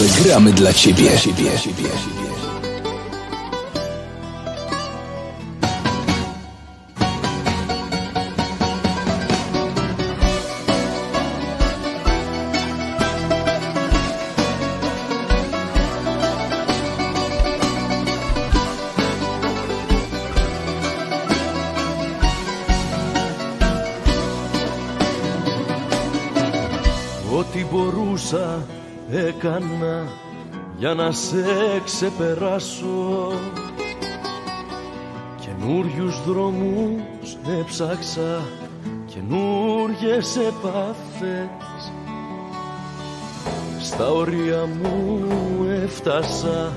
zawsze gramy dla Ciebie. Dla ciebie. Για να σε ξεπεράσω. Καινούριους δρόμους έψαξα καινούριες επαφές. Στα όρια μου έφτασα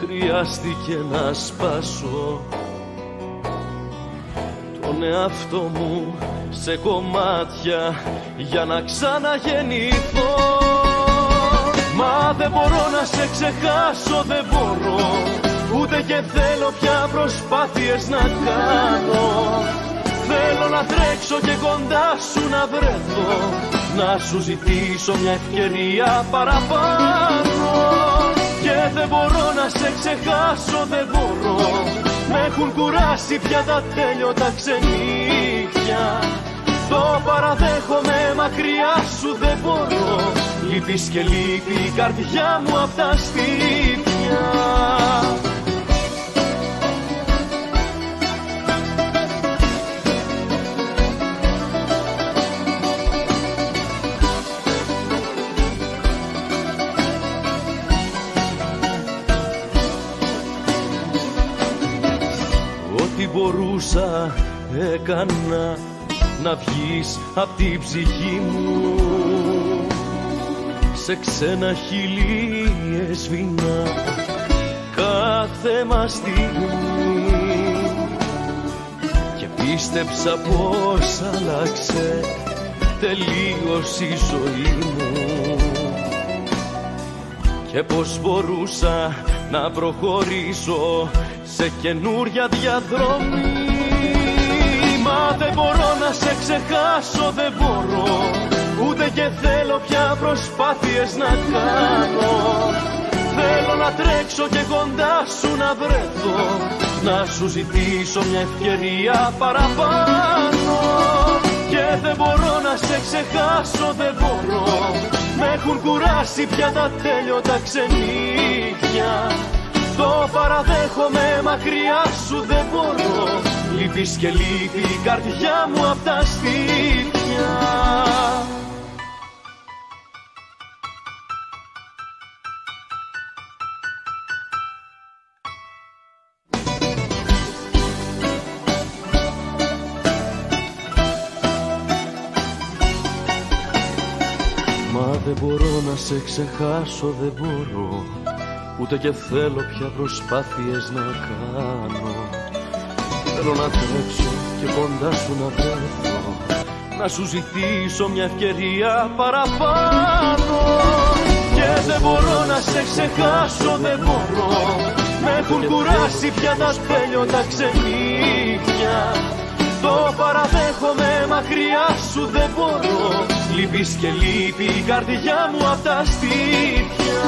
χρειάστηκε να σπάσω. Τον εαυτό μου σε κομμάτια για να ξαναγεννηθώ Μα δεν μπορώ να σε ξεχάσω, δεν μπορώ. Ούτε και θέλω πια προσπάθειες να κάνω. Θέλω να τρέξω και κοντά σου να βρεθώ. Να σου ζητήσω μια ευκαιρία παραπάνω. Και δεν μπορώ να σε ξεχάσω, δεν μπορώ. Με έχουν κουράσει πια τα τέλειωτα ξενύχια Το παραδέχομαι μακριά σου δεν μπορώ. Λείπεις και λείπει η καρδιά μου απ' τα στήθια Ό,τι μπορούσα έκανα να βγεις απ' την ψυχή μου. Σε ξένα χείλη έσβηνα κάθε μας στιγμή και πίστεψα πως άλλαξε τελείως η ζωή μου. Και πως μπορούσα να προχωρήσω σε καινούρια διαδρομή. Μα δεν μπορώ να σε ξεχάσω, δεν μπορώ. Ούτε και θέλω πια προσπάθειες να κάνω. Θέλω να τρέξω και κοντά σου να βρεθώ. Να σου ζητήσω μια ευκαιρία παραπάνω. Και δεν μπορώ να σε ξεχάσω, δεν μπορώ. Με έχουν κουράσει πια τα τέλειωτα ξενύχια το παραδέχομαι μακριά σου δεν μπορώ Λείπεις και λείπει η καρδιά μου απ' τα στήθια Μα δεν μπορώ να σε ξεχάσω, δεν μπορώ. Ούτε και θέλω πια προσπάθειες να κάνω Θέλω να τρέξω και κοντά σου να βρεθώ Να σου ζητήσω μια ευκαιρία παραπάνω. Και δεν μπορώ να σε ξεχάσω, δεν μπορώ. Με έχουν κουράσει πια τα τέλειωτα ξενύχια το παραδέχομαι μακριά σου δεν μπορώ. Λείπεις και λείπει η καρδιά μου απ' τα στήθια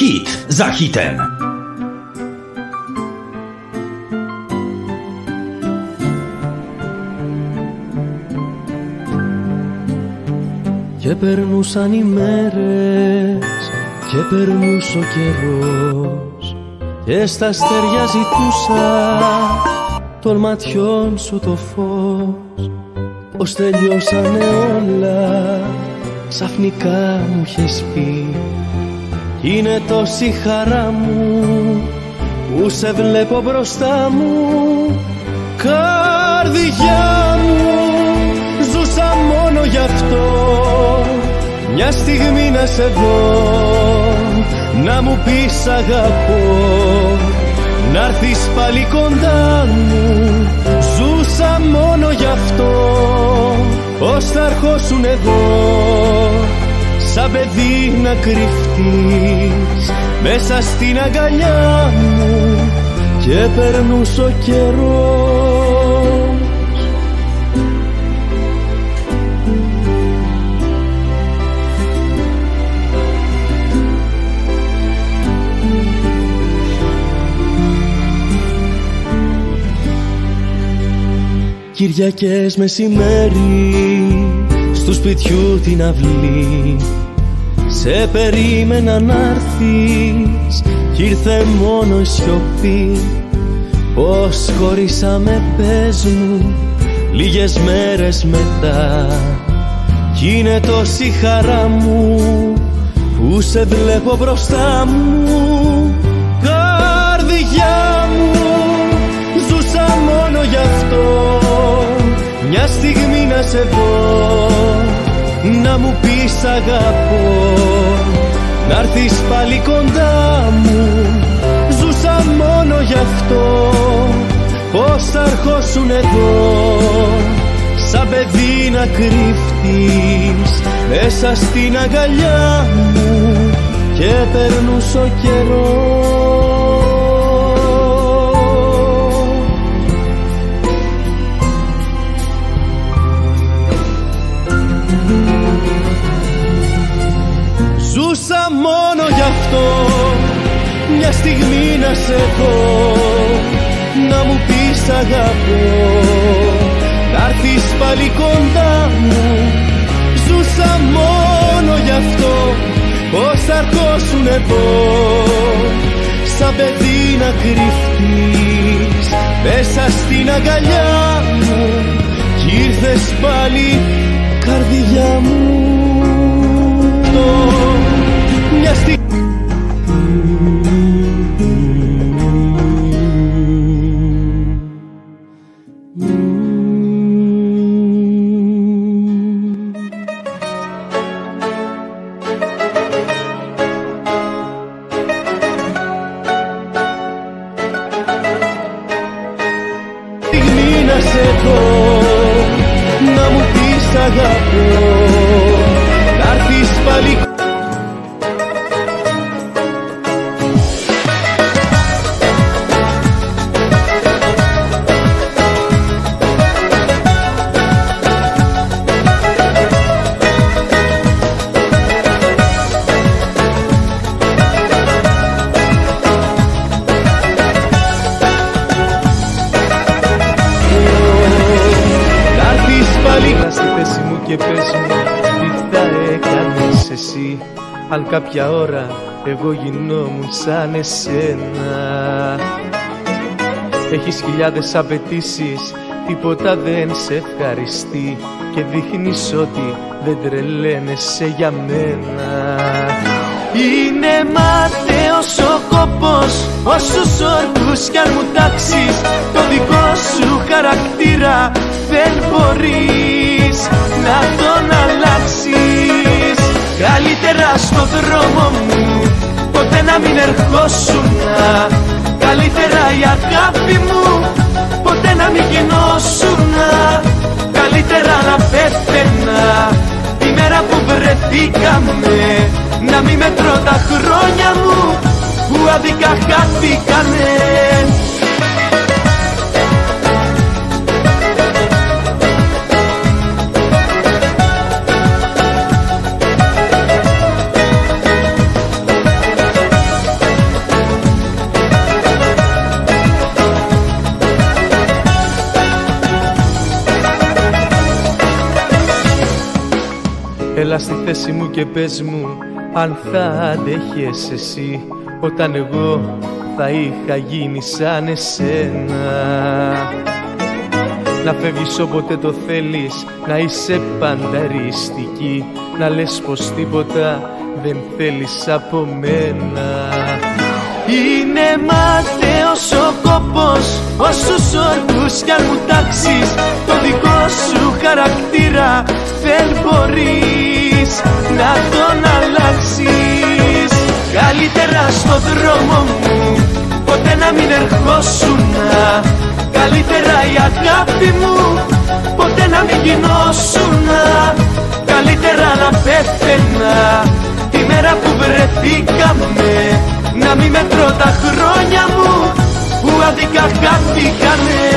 Hit za hitem. Και περνούσαν οι μέρες και περνούσε ο καιρός και στα αστέρια ζητούσα των ματιών σου το φως πως τελειώσανε όλα ξαφνικά μου είχες πει κι είναι τόση χαρά μου που σε βλέπω μπροστά μου. Καρδιά μου ζούσα μόνο γι' αυτό. Μια στιγμή να σε δω να μου πεις αγαπώ. Να έρθεις πάλι κοντά μου ζούσα μόνο γι' αυτό. Πως θα ερχόσουν εδώ σαν παιδί να κρυφτείς μέσα στην αγκαλιά μου και περνούσε ο καιρός. Κυριακές μεσημέρι του σπιτιού την αυλή. Σε περίμενα να'ρθεις Κι ήρθε μόνο η σιωπή. Πως χωρίσαμε πες μου Λίγες μέρες μετά. Κι είναι τόση χαρά μου Που σε βλέπω μπροστά μου. Καρδιά μου Ζούσα μόνο γι' αυτό. Μια στιγμή να σε δω Να μου πεις αγαπώ Να έρθεις πάλι κοντά μου. Ζούσα μόνο γι' αυτό Πώς θα ερχόσουν εδώ Σαν παιδί να κρύφτεις Μέσα στην αγκαλιά μου Και περνούσε ο καιρός μόνο γι' αυτό. Μια στιγμή να σε δω Να μου πεις αγαπώ. Να έρθεις πάλι κοντά μου. Ζούσα μόνο γι' αυτό. Πώς θα ερχόσουν εδώ; Σαν παιδί να κρυφτείς Μέσα στην αγκαλιά μου. Κι ήρθες πάλι καρδιά μου μια στιγμή εγώ γινόμουν σαν εσένα. Έχεις χιλιάδες απαιτήσεις, τίποτα δεν σε ευχαριστεί Και δείχνεις ότι δεν τρελαίνεσαι για μένα. Είναι μάταιος ο κόπος Όσους όρκους κι αν μου τάξεις Το δικό σου χαρακτήρα δεν μπορείς να τον αλλάξεις να μην ερχόσουν Καλύτερα η αγάπη μου ποτέ να μην γινώσουν Καλύτερα να πέθαινα τη μέρα που βρεθήκαμε. Να μην μετρώ τα χρόνια μου που άδικα χάθηκανε Έλα στη θέση μου και πες μου αν θα αντέχεις εσύ Όταν εγώ θα είχα γίνει σαν εσένα. Να φεύγεις όποτε το θέλεις, να είσαι πανταριστική Να λες πως τίποτα δεν θέλεις από μένα. Είναι μάταιος ο κόπος Όσους όρκους κι αν μου τάξεις Το δικό σου χαρακτήρα δεν μπορείς να τον αλλάξεις. Καλύτερα στο δρόμο μου ποτέ να μην ερχόσουν. Καλύτερα η αγάπη μου ποτέ να μην γινώσουν. Καλύτερα να πέθαινα τη μέρα που βρεθήκαμε. Να μην μετρώ τα χρόνια μου που άδικα χάθηκανε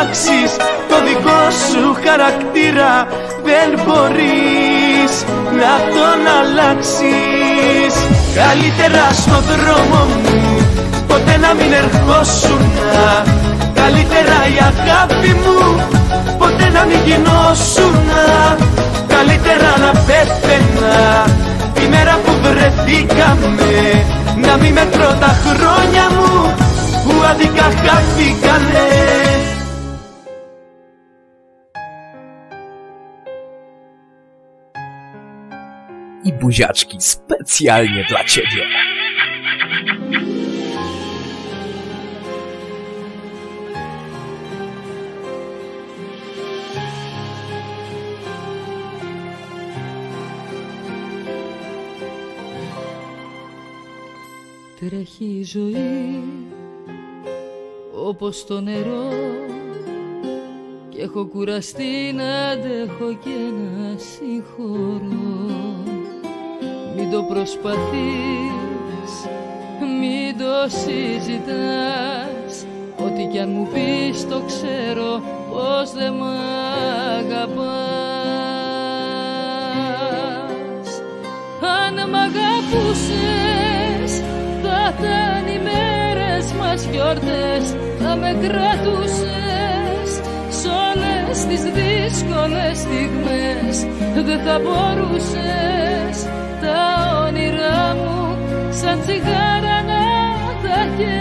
κι αν μου τάξεις Το δικό σου χαρακτήρα. Δεν μπορείς να τον αλλάξεις. Καλύτερα στο δρόμο μου Ποτέ να μην ερχόσουν Καλύτερα η αγάπη μου Ποτέ να μην γινώσουν Καλύτερα να πέθαινα Τη μέρα που βρεθήκαμε. Να μην μετρώ τα χρόνια μου Που άδικα χάθηκανε i buziaczki specjalnie dla Ciebie. Τρέχει η ζωή όπως το νερό και έχω κουραστεί να αντέχω και να συγχωρώ Μην το προσπαθείς, μην το συζητάς. Ό,τι κι αν μου πεις το ξέρω πως δεν μ' αγαπάς. Αν μ' αγαπούσες θα ήταν οι μέρες μας γιορτές. Θα με κρατούσες Σ' όλες τις δύσκολες στιγμές. Δεν θα μπορούσες Τα όνειρά μου Σαν τσιγάρα να τα χες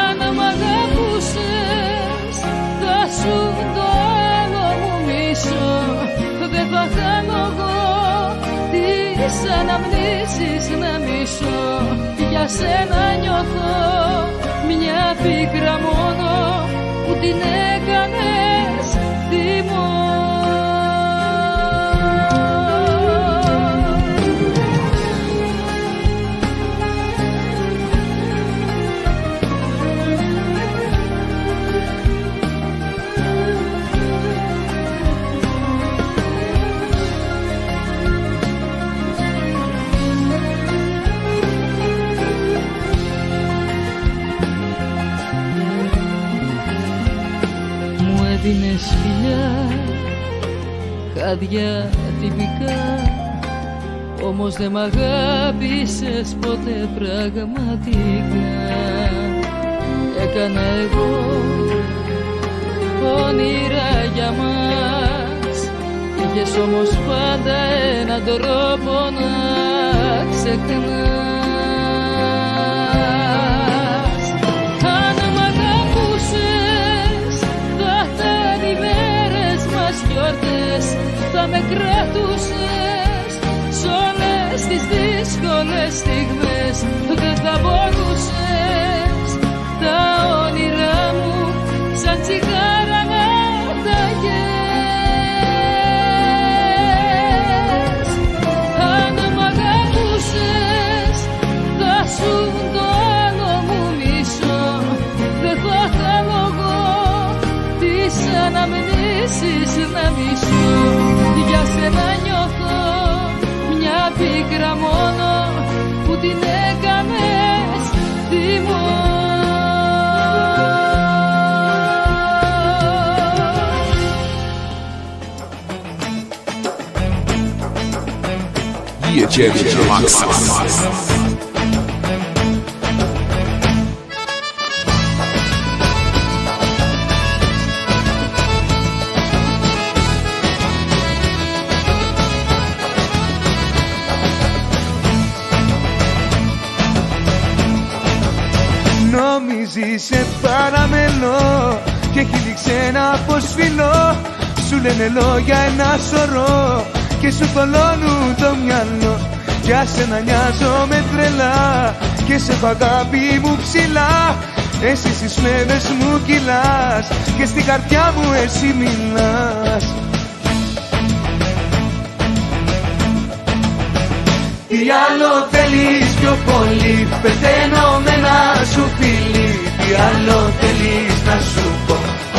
Αν μ' αγαπούσες Θα σου το άλλο μου μισό. Δεν θα κάνω εγώ τις αναμνήσεις να μισώ. Για σένα νιώθω μια πίκρα μόνο που την έκανες θυμό έδινες φιλιά Χάδια τυπικά. Όμως δεν μ' αγάπησες ποτέ πραγματικά. Έκανα εγώ όνειρα για μας. Είχες όμως πάντα έναν τρόπο να ξεχνάς γιορτές Θα με κρατούσες σ' όλες τις δύσκολες στιγμές πίκρα μόνο που την έκανες θυμό Jedziemy do maksa. Και έχει δείξει ένα φωσφυλό Σου λένε λόγια ένα σωρό Και σου θολώνουν το μυαλό. Για σένα νοιάζομαι τρελά Και σε έχω αγάπη μου ψηλά. Εσύ στις φλέβες μου κυλάς Και στην καρδιά μου εσύ μιλάς. Τι άλλο θέλεις πιο πολύ Πεθαίνω με ένα σου φίλι Τι άλλο θέλεις να σου πω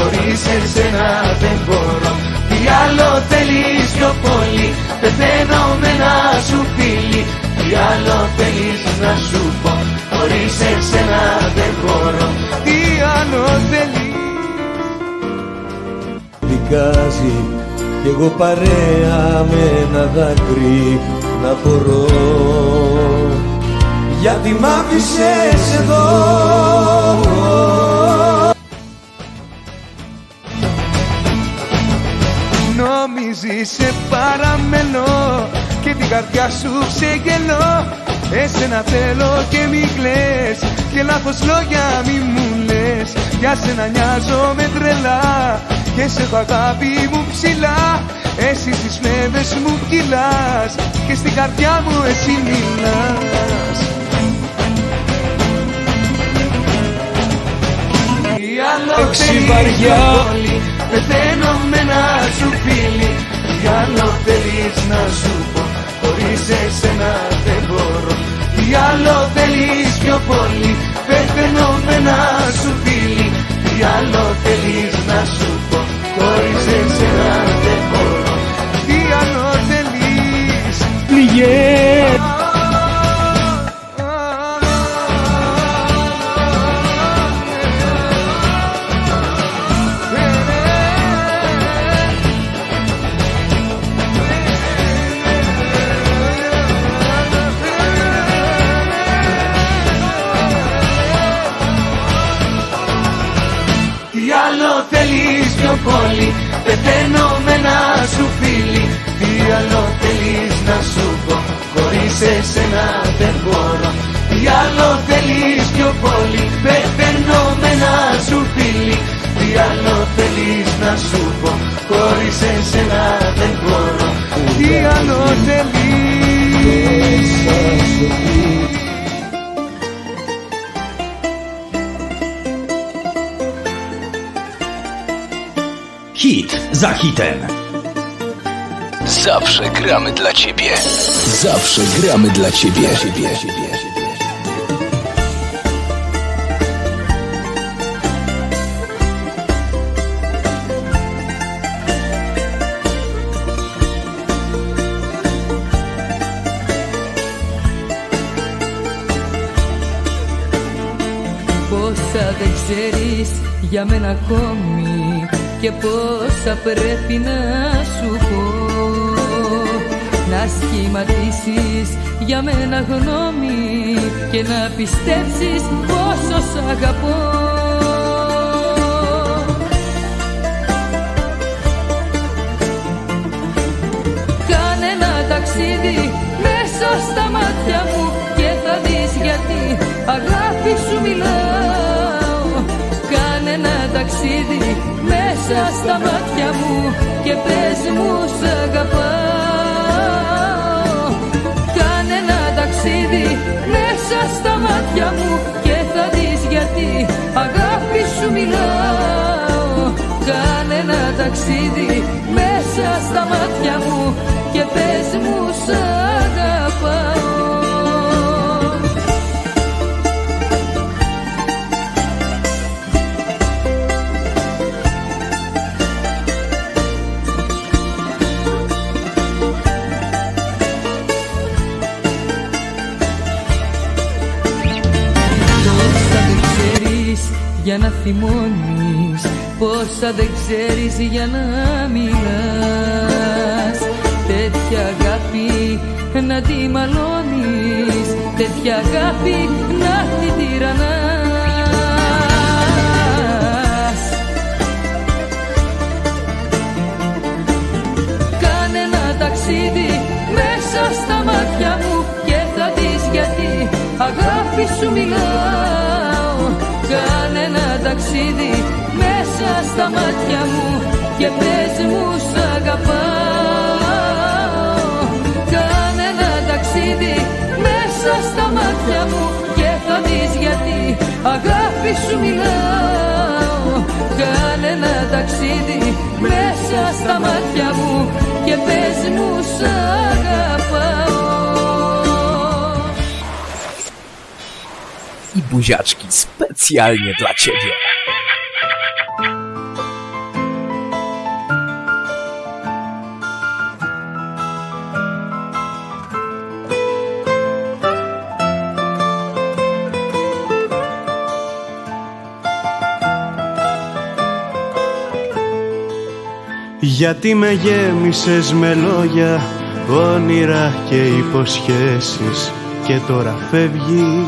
Χωρίς εσένα δεν μπορώ. Τι άλλο θέλεις πιο πολύ Πεθαίνω με ένα σου φίλι Τι Τι άλλο θέλεις να σου πω Χωρίς εσένα δεν μπορώ. Τι άλλο θέλεις. Δικάζει κι εγώ παρέα με ένα δάκρυ να φορώ. Γιατί μ' άφησες εδώ Νομίζεις σε παραμένω και την καρδιά σου ξεγελώ. Εσένα θέλω και μη κλαις και λάθος λόγια μη μου λες. Για σένα νοιάζομαι τρελά και σε έχω αγάπη μου ψηλά. Εσύ στις φλέβες μου κυλάς και στην καρδιά μου εσύ μιλάς. Τι άλλο βαριά. Πολύ Πεθαίνω με ένα σου φίλι Τι άλλο θέλεις να σου πω Χωρίς εσένα δεν μπορώ. Τι άλλο θέλεις πιο πολύ Πεθαίνω με ένα σου φίλι Τι άλλο θέλεις να σου πω Χωρίς εσένα δεν μπορώ. Τι άλλο θέλεις. Πληγές θέλεις πιο πολύ Πεθαίνω με ένα σου φίλι Τι άλλο θέλεις να σου πω Χωρίς εσένα δεν μπορώ. Τι άλλο θέλεις πιο πολύ Πεθαίνω με ένα σου φίλι Τι άλλο θέλεις να σου πω Χωρίς εσένα δεν μπορώ. Τι άλλο θέλεις Hit za hitem. Zawsze gramy dla ciebie. Zawsze gramy dla ciebie. Πόσα δεν ξέρεις για μένα ακόμη Και πόσα πρέπει να σου πω. Να σχηματίσεις για μένα γνώμη Και να πιστέψεις πόσο σ' αγαπώ. Κάνε ένα ταξίδι μέσα στα μάτια μου και θα δεις γιατί. Αγάπη μέσα στα μάτια μου και πες μου σ' αγαπάω. Κάνε ένα ταξίδι μέσα στα μάτια μου και θα δεις γιατί αγάπη σου μιλάω. Κάνε ένα ταξίδι μέσα στα μάτια μου θυμώνεις Πόσα δεν ξέρεις για να μιλάς. Τέτοια αγάπη να τη μαλώνεις Τέτοια αγάπη να τη τυραννάς. Κάνε ένα ταξίδι μέσα στα μάτια μου και θα δεις γιατί αγάπη σου μιλάω Κάνε ένα ταξίδι μέσα στα μάτια μου και πες μου σ' αγαπάω. Κάνε ένα ταξίδι μέσα στα μάτια μου και θα δεις γιατί αγάπη σου μιλάω. Κάνε ένα ταξίδι μέσα στα μάτια μου και πες μου σ' αγαπάω. I buziaczki specjalnie dla ciebie. Γιατί με γέμισες με λόγια, όνειρα και υποσχέσεις και τώρα φεύγεις.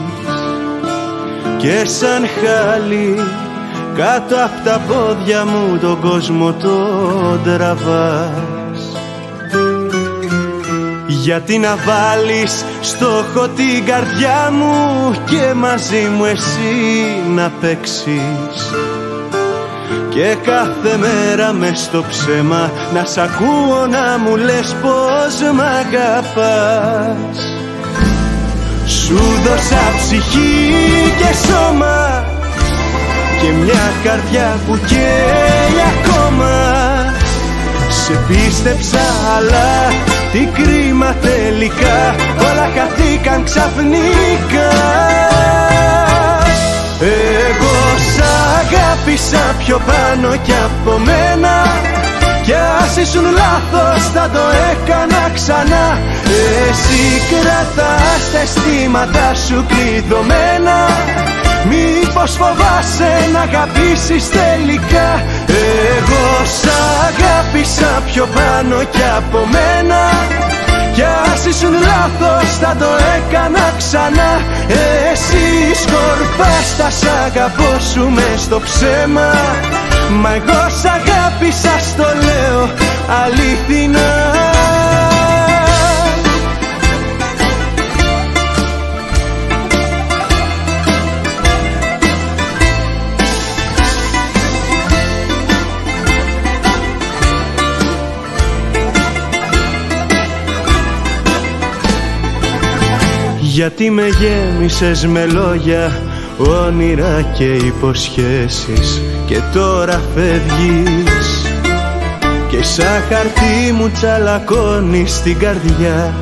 Και σαν χάλι κάτω από τα πόδια μου τον κόσμο τον τραβάς. Γιατί να βάλεις στόχο την καρδιά μου και μαζί μου εσύ να παίξεις και κάθε μέρα μες στο ψέμα να σ' ακούω να μου λες πως μ' αγαπάς. Σου δώσα ψυχή και σώμα και μια καρδιά που καίει ακόμα. Σε πίστεψα αλλά τι κρίμα τελικά όλα χαθήκαν ξαφνικά. Εγώ σ' αγάπησα πιο πάνω κι από μένα. Κι ας ήσουν λάθος θα το έκανα ξανά. Εσύ κρατάς τα αισθήματα σου κλειδωμένα. Μήπως φοβάσαι να αγαπήσεις τελικά. Εγώ σ' αγάπησα πιο πάνω κι από μένα κι ας ήσουν λάθος θα το έκανα ξανά. Εσύ σκορπάς τα σ' αγαπώ σου μες στο ψέμα. Μα εγώ σ' αγάπησα στο λέω αληθινά Γιατί με γέμισες με λόγια, όνειρα και υποσχέσεις. Και τώρα φεύγεις. Και σαν χαρτί μου τσαλακώνεις την καρδιά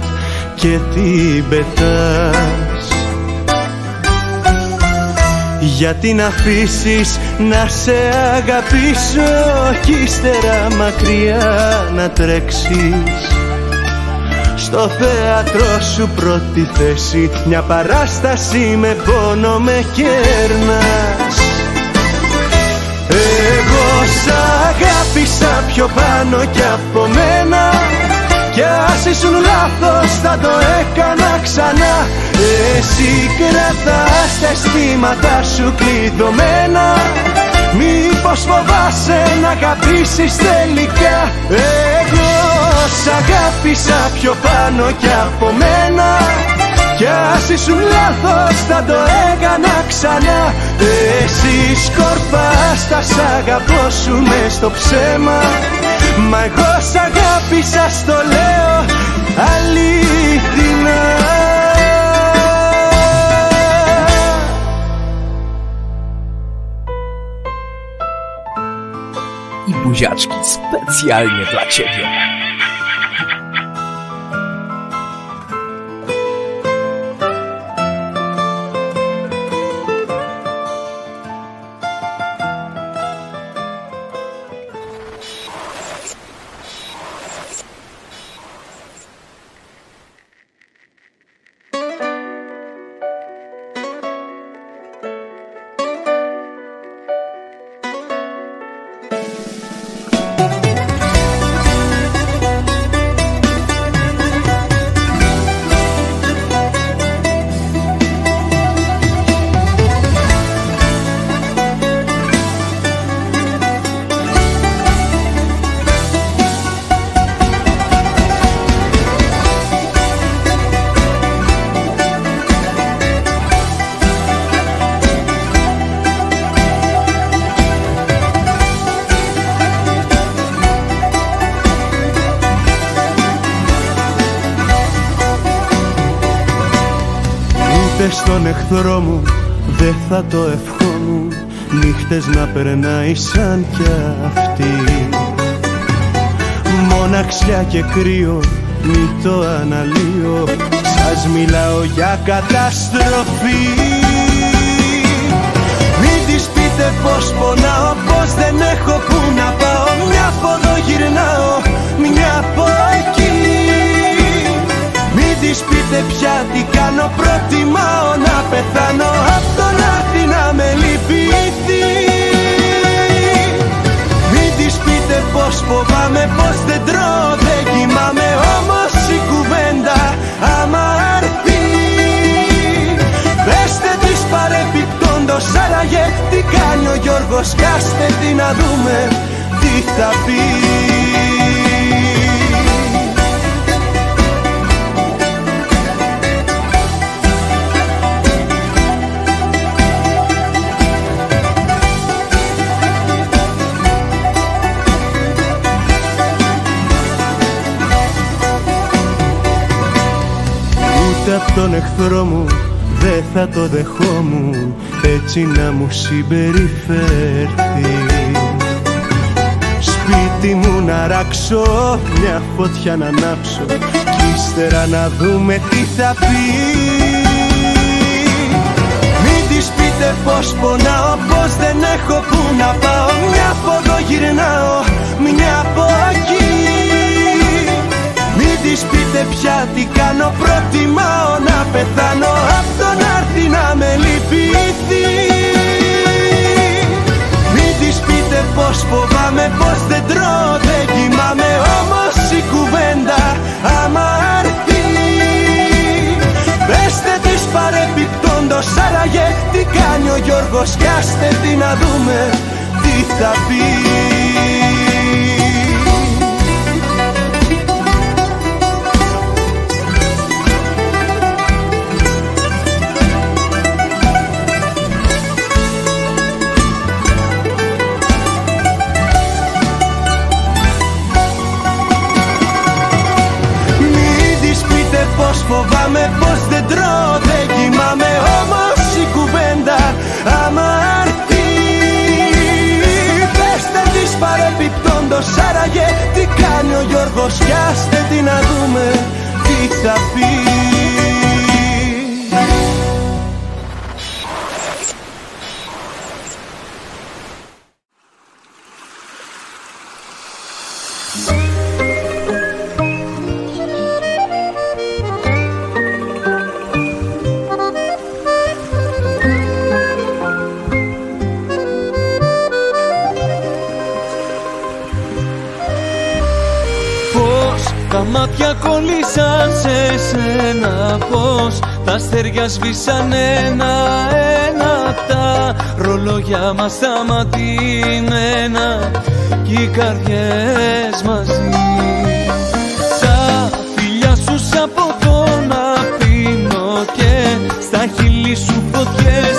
Και την πετάς γιατί να αφήσεις να σε αγαπήσω Κι ύστερα μακριά να τρέξεις στο θέατρο σου πρώτη θέση. Μια παράσταση με πόνο με κέρνας. Εγώ σ' αγάπησα πιο πάνω κι από μένα. Κι ας ήσουν λάθος θα το έκανα ξανά. Εσύ κρατάς τα αισθήματα σου κλειδωμένα. Μήπως φοβάσαι να αγαπήσεις τελικά. Εγώ σ' αγάπησα πιο πάνω κι από μένα. Κι ας ήσουν λάθος θα το έκανα ξανά. Εσύ σκορπάς τα σ' αγαπώ σου μες στο ψέμα. Μα εγώ σ' αγάπησα στο λέω αλήθινα I buziaczki specjalnie dla Ciebie. Στον εχθρό μου δεν θα το ευχόμουν. Νύχτες να περνάει σαν κι αυτή. Μοναξιά και κρύο μη το αναλύω. Σας μιλάω για καταστροφή. Μην της πείτε πως πονάω πως δεν έχω που να πάω. Μια από εδώ γυρνάω της πείτε πια τι κάνω. Προτιμάω να πεθάνω Απ' το λάθη να με λυπηθεί. Μην της πείτε πως φοβάμαι φοβάμαι πως δεν τρώω δεν κοιμάμαι. Όμως η κουβέντα άμα αρθεί Πεστε της παρεπιπτόντος άραγε τι κάνει ο Γιώργος Κάστε τι να δούμε τι θα πει τον εχθρό μου δεν θα το δεχόμουν. Έτσι να μου συμπεριφέρθει. Σπίτι μου να ράξω, μια φωτιά να ανάψω κι ύστερα να δούμε τι θα πει. Μην της πείτε πως πονάω, πως δεν έχω που να πάω. Μια από εδώ γυρνάω, μια από εκεί. μην της πείτε πια τι κάνω. Προτιμάω να πεθάνω. Απ' το να έρθει να με λυπηθεί. Μην της πείτε πως φοβάμαι Πως δεν τρώω δεν κοιμάμαι. Όμως η κουβέντα άμα έρθει. Πεστε της παρεπιπτόντος Άραγε. Τι κάνει ο Γιώργος Κι άστε τι να δούμε. Τι θα πει παρεπιπτόντος άραγε τι κάνει ο Γιώργος Κι άστε τι να δούμε. Τι θα πει μάτια κολλήσαν σε σένα Πως τα αστέρια σβήσαν ένα-ένα Τα ρολόγια μας σταματημένα Κι οι καρδιές μαζί. Τα φιλιά σου σ' από το να πίνω Και στα χείλη σου φωτιές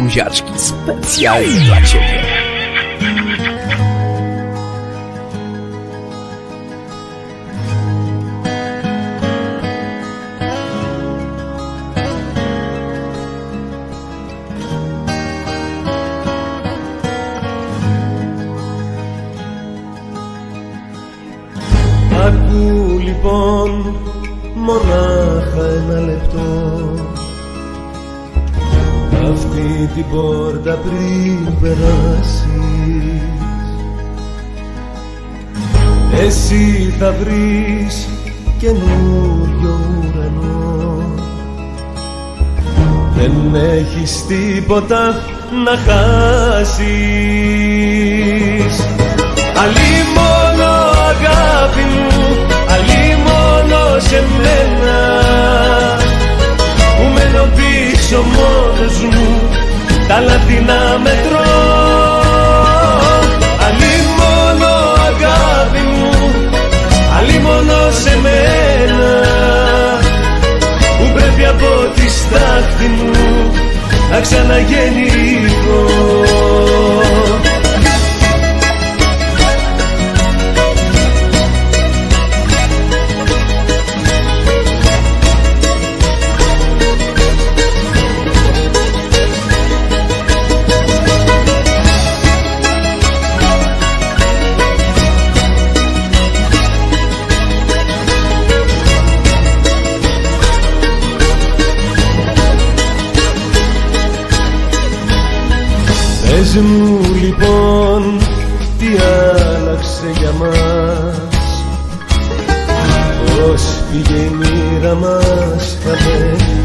buziaczki specjalnie dla Ciebie. Εσύ θα βρεις καινούριο ουρανό. Δεν έχεις τίποτα να χάσεις. Αλλή μόνο αγάπη μου, αλλή μόνο σε μένα. Που μένω πίσω μόνος μου τα λάθη να μετρώ στάχτη μου να ξαναγεννηθώ Πες μου λοιπόν τι άλλαξε για μας. Πώς πήγε η μοίρα μας χαμένη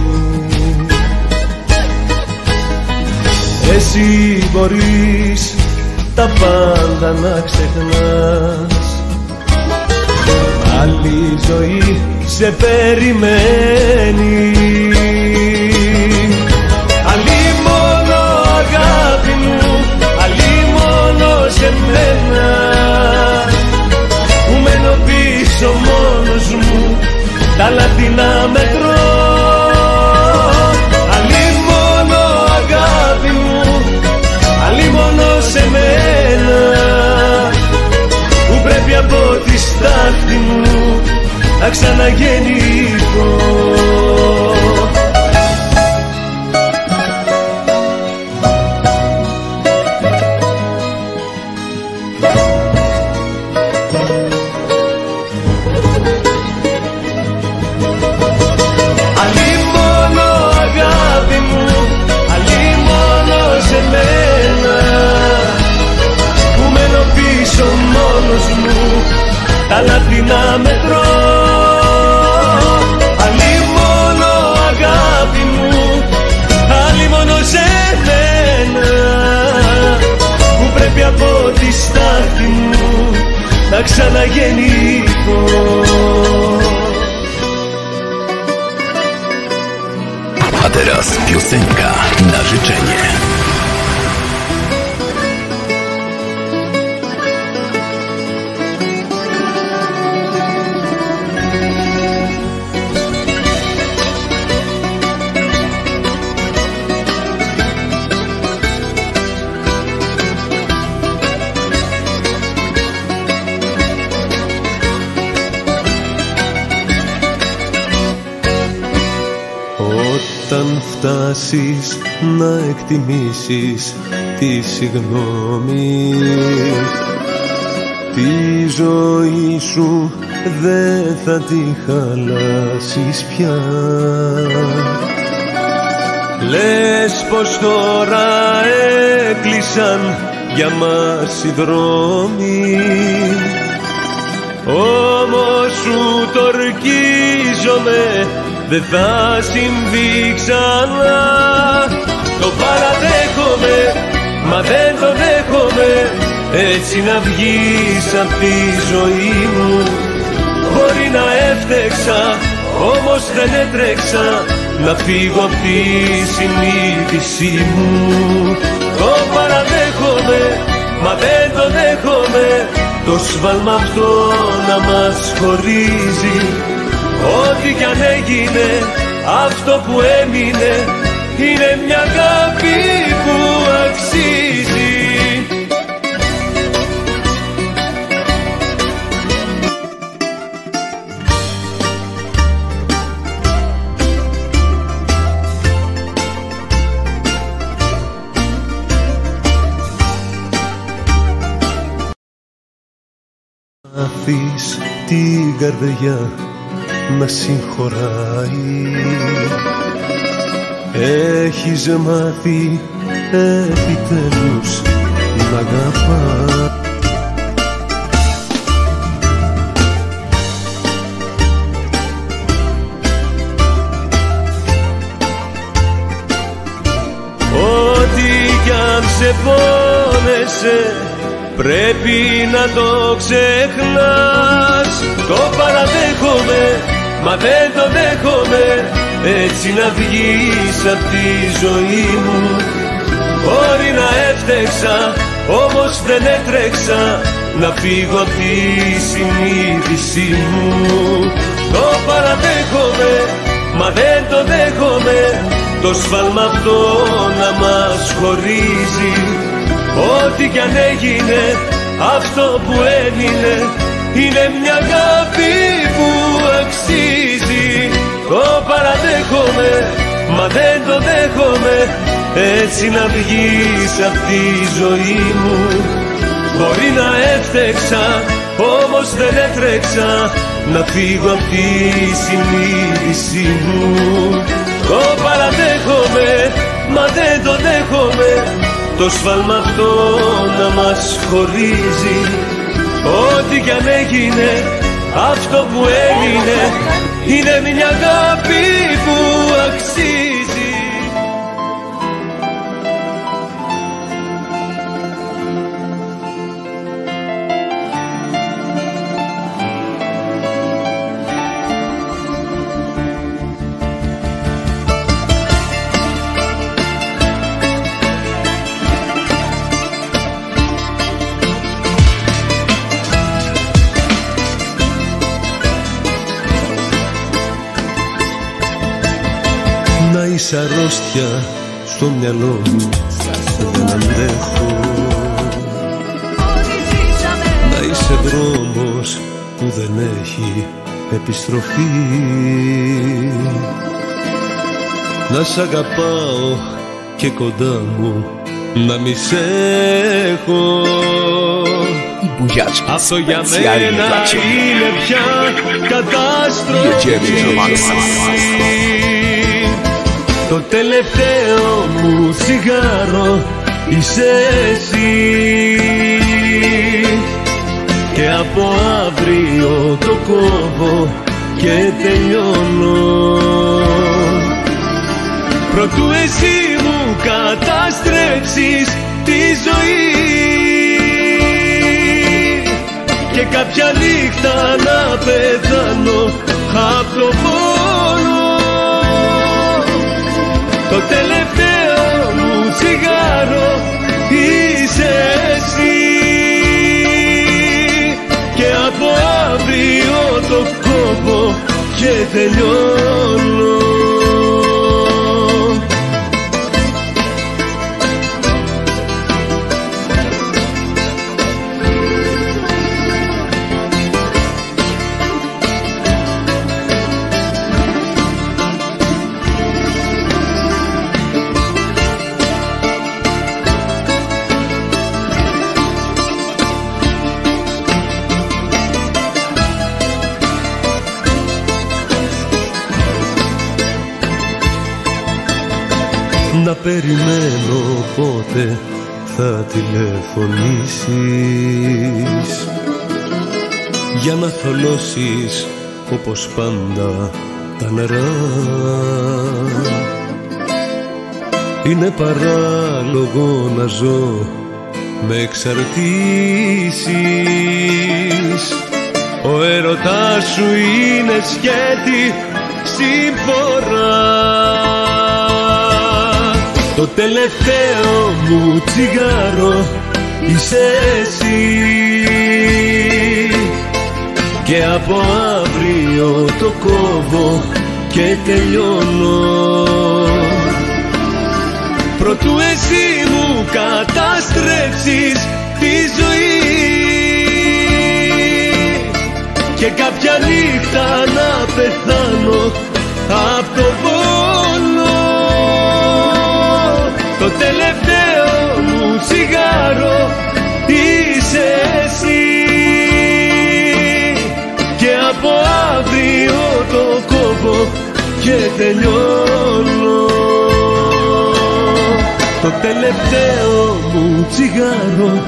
Εσύ μπορείς τα πάντα να ξεχνάς. Άλλη ζωή σε περιμένεις μόνο σε μένα. Που μένω πίσω μόνος μου, τα λάθη να μετρώ. Αλλή μόνο αγάπη μου, αλλή μόνο σε μένα. Που πρέπει από τη στάχτη μου να ξαναγεννηθώ τα λάθη να μετρώ Αλλή μόνο αγάπη μου, αλλή μόνο σε μένα Που πρέπει από τη στάχτη μου να ξαναγεννηθώ A teraz piosenka na życzenie. Φτάσεις να εκτιμήσεις τη συγγνώμη. Τη ζωή σου δεν θα τη χαλάσεις πια. Λες πως τώρα έκλεισαν για μας οι δρόμοι. Όμως σου το ορκίζομαι δεν θα συμβεί ξανά. Το παραδέχομαι, μα δεν το δέχομαι. Έτσι να βγεις απ' τη ζωή μου. Μπορεί να έφτεξα, όμως δεν έτρεξα Να φύγω απ' τη συνείδησή μου. Το παραδέχομαι, μα δεν το δέχομαι. Το σφάλμα αυτό να μας χωρίζει Ό,τι κι αν έγινε αυτό που έμεινε είναι μια αγάπη που αξίζει. Αφείς την καρδιά να συγχωράει. Έχεις μάθει επιτέλους να αγαπάς. Ό,τι κι αν σε πόνεσε πρέπει να το ξεχνάς. Το παραδέχομαι, μα δεν το δέχομαι έτσι να βγεις απ' τη ζωή μου. Μπορεί να έφτεξα, όμως δεν έτρεξα να φύγω απ' τη συνείδησή μου. Το παραδέχομαι, μα δεν το δέχομαι το σφάλμα αυτό να μας χωρίζει. Ό,τι κι αν έγινε αυτό που έμεινε Είναι μια αγάπη που αξίζει. Το παραδέχομαι μα δεν το δέχομαι. Έτσι να βγεις απ' τη ζωή μου. Μπορεί να έφτεξα όμως δεν έτρεξα Να φύγω απ' τη συνείδησή μου. Το παραδέχομαι μα δεν το δέχομαι. Το σφάλμα αυτό να μας χωρίζει. Ό,τι κι αν έγινε αυτό που έμεινε Είναι μια αγάπη που Να είσαι αρρώστια στο μυαλό μου. Δεν αντέχω Να είσαι δρόμος που δεν έχει επιστροφή. Να σ' αγαπάω και κοντά μου να μη σε έχω. I buziaczki Αυτό για specjalnie μένα dla Ciebie. είναι πια κατάστροφη Το τελευταίο μου τσιγάρο είσαι εσύ. Και από αύριο το κόβω και τελειώνω. Προτού εσύ μου καταστρέψεις τη ζωή. Και κάποια νύχτα να πεθάνω απ' το πόνο το τελευταίο μου τσιγάρο είσαι εσύ. Και από αύριο το κόβω και τελειώνω Να περιμένω πότε θα τηλεφωνήσεις. Για να θολώσεις όπως πάντα τα νερά. Είναι παράλογο να ζω με εξαρτήσεις. Ο έρωτάς σου είναι σκέτη συμφορά το τελευταίο μου τσιγάρο είσαι εσύ. Και από αύριο το κόβω και τελειώνω. Προτού εσύ μου καταστρέψεις τη ζωή. Και κάποια νύχτα να πεθάνω απ' το τσιγάρο είσαι εσύ. Και από αύριο το κόβω και τελειώνω. Το τελευταίο μου τσιγάρο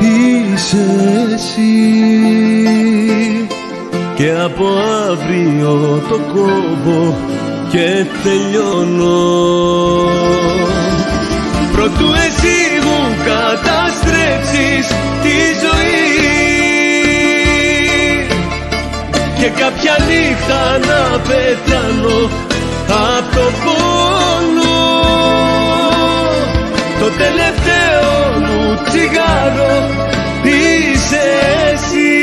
είσαι εσύ. Και από αύριο το κόβω και τελειώνω Προτού εσύ μου καταστρέψεις τη ζωή. Και κάποια νύχτα να πεθάνω απ' το πόνο. Το τελευταίο μου τσιγάρο είσαι εσύ.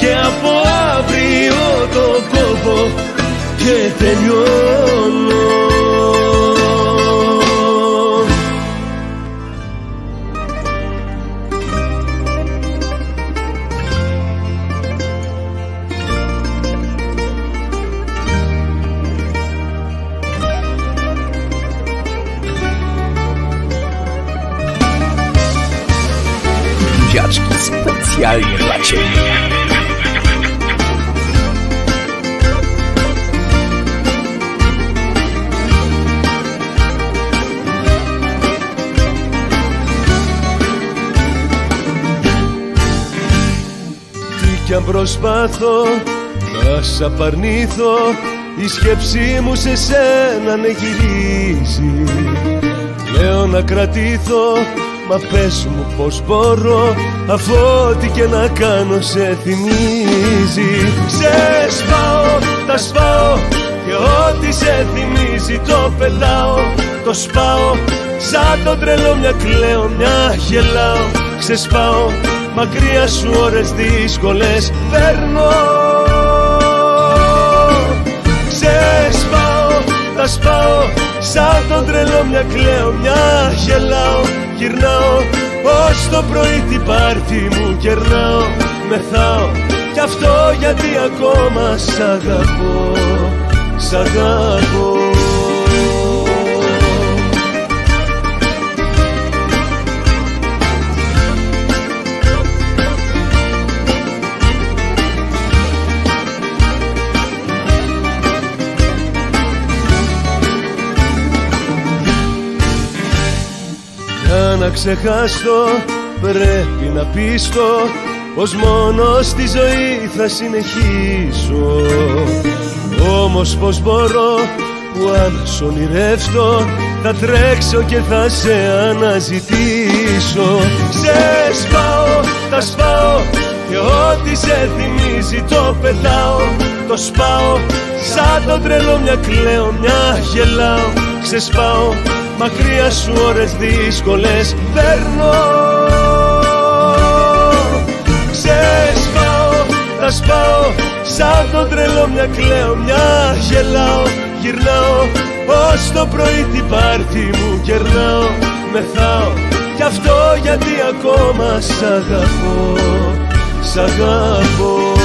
Και από αύριο το κόβω και τελειώνω Buziaczki specjalnie dla Ciebie. Τι κι αν προσπάθω να σ' απαρνήθω η σκέψη μου σε σένα ναι γυρίζει Λέω να κρατήθω Μα πες μου πως μπορώ Αφού ό,τι και να κάνω σε θυμίζει. Σε σπάω, τα σπάω Και ό,τι σε θυμίζει το πετάω. Το σπάω Σαν το τρελό μια κλαίω, μια γελάω. Ξεσπάω Μακριά σου ώρες δύσκολες Παίρνω τα σπάω Σαν τον τρελό μια κλαίω, μια γελάω Γυρνάω. Ως το πρωί την πάρτι μου κερνάω. Μεθάω. Κι αυτό γιατί ακόμα σ' αγαπώ. Σ' αγαπώ Για να ξεχάσω πρέπει να πείστο Πως μόνο στη ζωή θα συνεχίσω. Όμως πως μπορώ που αν σ' ονειρεύσω Θα τρέξω και θα σε αναζητήσω. Σε σπάω, τα σπάω και ό,τι σε θυμίζει το πετάω. Το σπάω σαν το τρελό μια κλαίω μια γελάω. Ξεσπάω μακριά σου ώρες δύσκολες παίρνω Ξεσπάω, τα σπάω σαν το τρελό μια κλαίω μια γελάω Γυρνάω. Ως το πρωί την πάρτι μου κερνάω Μεθάω. Κι αυτό γιατί ακόμα σ' αγαπώ Σ' αγαπώ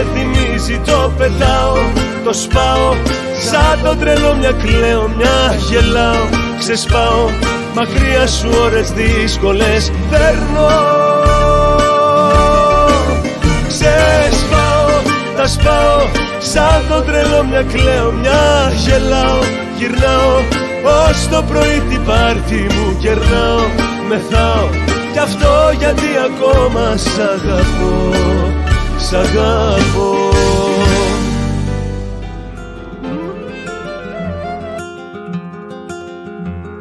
ό,τι σε θυμίζει το πετάω Το σπάω σαν το τρελό μια κλαίω μια γελάω Ξεσπάω μακριά σου ώρες δύσκολες παίρνω Ξεσπάω, τα σπάω σαν το τρελό μια κλαίω μια γελάω Γυρνάω ως το πρωί την πάρτι μου κερνάω Μεθάω κι αυτό γιατί ακόμα σ' αγαπώ Σ' αγαπώ.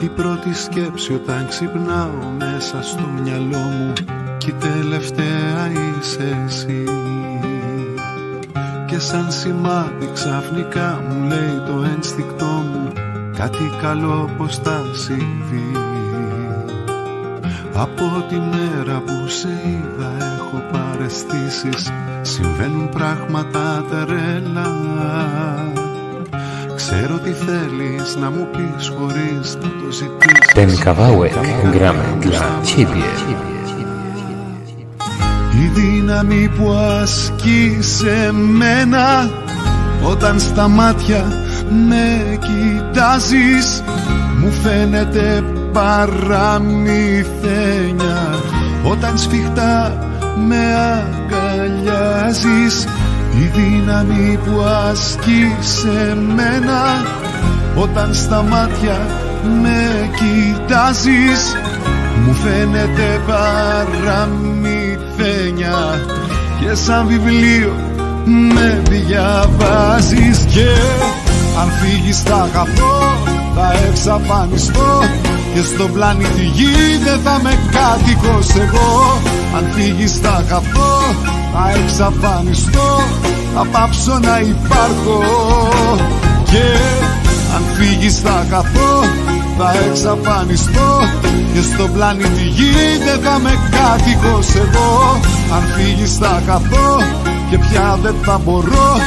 Η πρώτη σκέψη όταν ξυπνάω μέσα στο μυαλό μου Κι η τελευταία είσαι εσύ. Και σαν σημάδι ξαφνικά μου λέει το ένστικτό μου κάτι καλό πως θα συμβεί από τη μέρα που σε είδα έχω παρεστήσεις. Συμβαίνουν πράγματα τρελά. Ξέρω τι θέλεις να μου πεις χωρίς να το ζητήσεις. Ten kawałek gramy dla ciebie. Η δύναμη που ασκεί σε μένα Όταν στα μάτια με κοιτάζεις Μου φαίνεται παραμυθένια Όταν σφιχτά με αγκαλιάζεις Η δύναμη που ασκεί σε μένα Όταν στα μάτια με κοιτάζεις Μου φαίνεται παραμυθένια Και σαν βιβλίο με διαβάζεις Και αν φύγεις θα χαθώ, θα εξαφανιστώ και στον πλανήτη γη δεν θα με κάτοικος εγώ. Αν φύγεις θα χαθώ, θα εξαφανιστώ Θα πάψω να υπάρχω. Και αν φύγεις θα χαθώ, θα εξαφανιστώ. Και στον πλανήτη γη δεν θα με κάτοικος εγώ. Αν φύγεις θα χαθώ και πια δεν θα μπορώ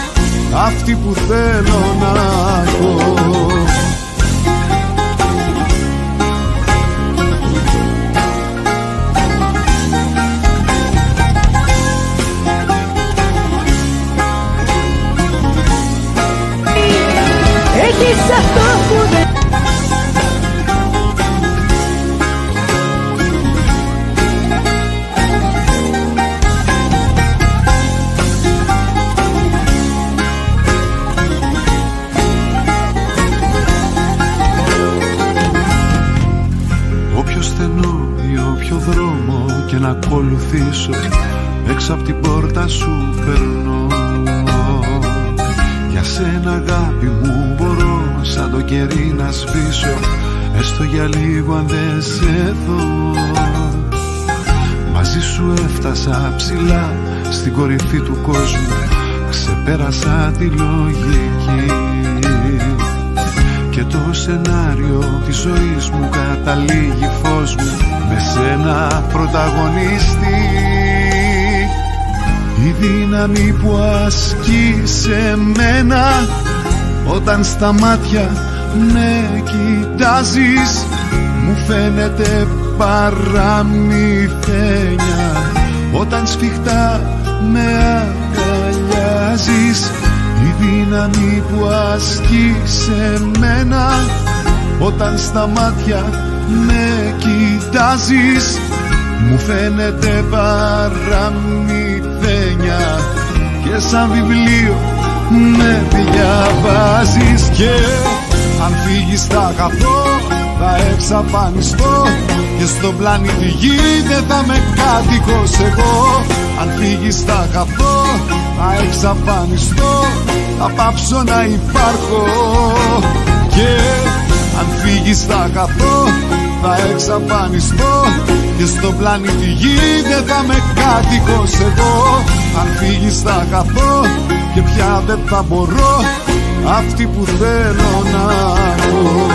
Αυτή που θέλω να έχω έφτασα ψηλά στην κορυφή του κόσμου. Ξεπέρασα τη λογική και το σενάριο της ζωής μου καταλήγει φως μου. Με σένα πρωταγωνιστή η δύναμη που ασκεί σε μένα. Όταν στα μάτια με κοιτάζεις μου φαίνεται παραμυθένια όταν σφιχτά με αγκαλιάζεις η δύναμη που ασκεί σε μένα. Όταν στα μάτια με κοιτάζεις Μου φαίνεται παραμυθένια. Και σαν βιβλίο με διαβάζεις. Και αν φύγεις θα χαθώ θα εξαφανιστώ Και στον πλανήτη γη δεν θα με κάτοικος εγώ. Αν φύγεις θα χαθώ θα εξαφανιστώ Θα πάψω να υπάρχω. Και αν φύγεις θα χαθώ θα εξαφανιστώ. Και στον πλανήτη γη δεν θα με κάτοικος εγώ. Αν φύγεις θα χαθώ και πια δεν θα μπορώ Αυτή που θέλω να έχω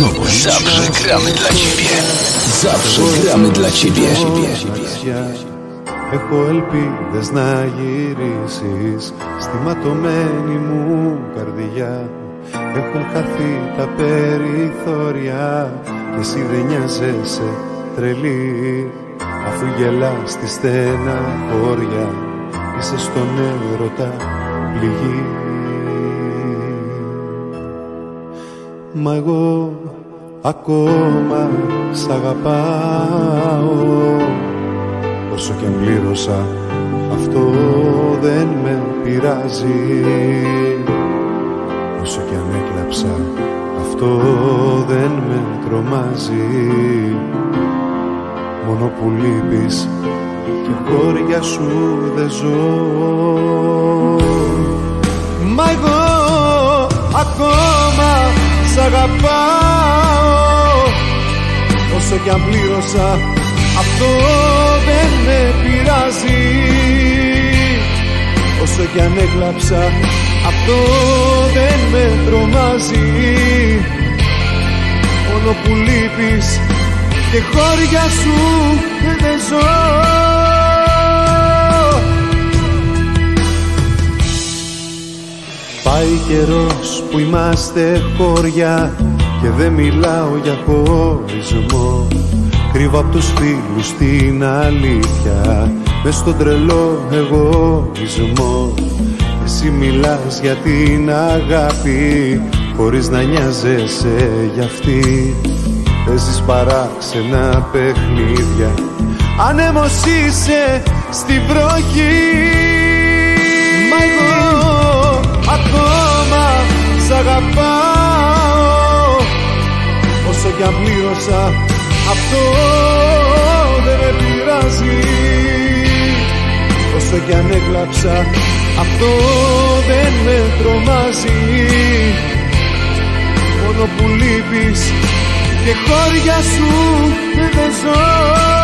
Nowość. Zawsze gramy dla ciebie. Zawsze gramy dla ciebie. Μοναξιά. Έχω ελπίδες να γυρίσεις Στη ματωμένη μου καρδιά Έχουν χαθεί τα περιθώρια Και εσύ δεν νοιάζεσαι τρελή Αφού γελάς στη στένα χώρια Είσαι στον έρωτα πληγή Μα εγώ ακόμα σ' αγαπάω. Όσο και αν πλήρωσα αυτό δεν με πειράζει. Όσο κι αν έκλαψα αυτό δεν με τρομάζει. Μόνο που λείπεις και χώρια σου δεν ζω. Μα εγώ ακόμα σ' αγαπάω. Όσο κι αν πλήρωσα αυτό δεν με πειράζει. Όσο κι αν έκλαψα αυτό δεν με τρομάζει. Μόνο που λείπεις και χώρια σου δεν ζω Πάει καιρός που είμαστε χώρια και δεν μιλάω για χωρισμό. Κρύβω απ' τους φίλους την αλήθεια Μες στον τρελό εγωισμό. Εσύ μιλάς για την αγάπη Χωρίς να νοιάζεσαι για αυτή. Παίζεις παράξενα παιχνίδια Ανέμος είσαι στη βροχή. Ακόμα σ' αγαπάω. Όσο κι αν πλήρωσα αυτό δεν με πειράζει. Όσο κι αν έκλαψα αυτό δεν με τρομάζει. Μόνο που λείπεις και χώρια σου δεν ζω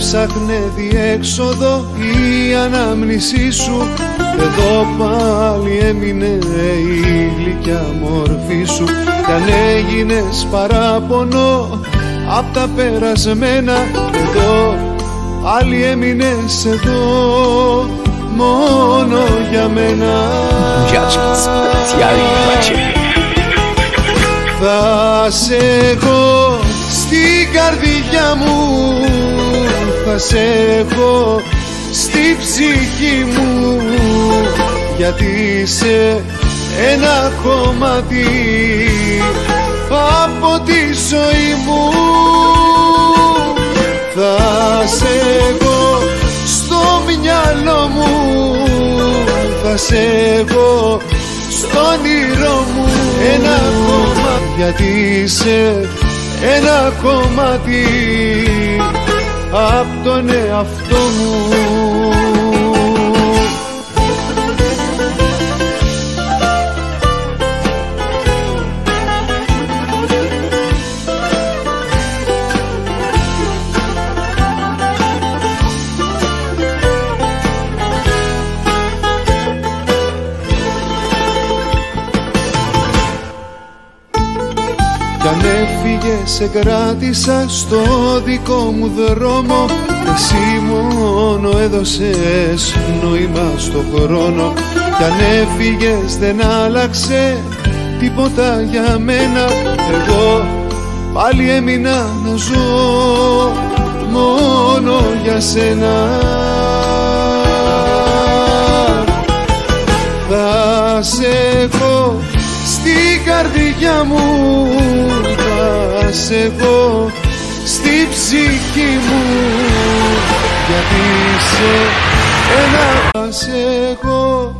Έψαχνε διέξοδο η ανάμνησή σου. Εδώ πάλι έμεινε η γλυκιά μορφή σου. Κι αν έγινες παράπονο απ' τα περασμένα Εδώ πάλι έμεινες εδώ μόνο για μένα. Θα σε έχω στην καρδιά μου. Θα σε έχω στη ψυχή μου. Γιατί είσαι ένα κομμάτι από τη ζωή μου. Θα σε έχω στο μυαλό μου. Θα σε έχω στο όνειρό μου. Ένα κομμάτι. Γιατί είσαι ένα κομμάτι απ' τον εαυτό μου σε κράτησα στο δικό μου δρόμο. Εσύ μόνο έδωσες νόημα στο χρόνο. Κι αν έφυγες δεν άλλαξε τίποτα για μένα. Εγώ πάλι έμεινα να ζω μόνο για σένα. Θα σε έχω στην καρδιά μου θα σε έχω στη ψυχή μου. Γιατί σε ένα θα σε έχω στην καρδιά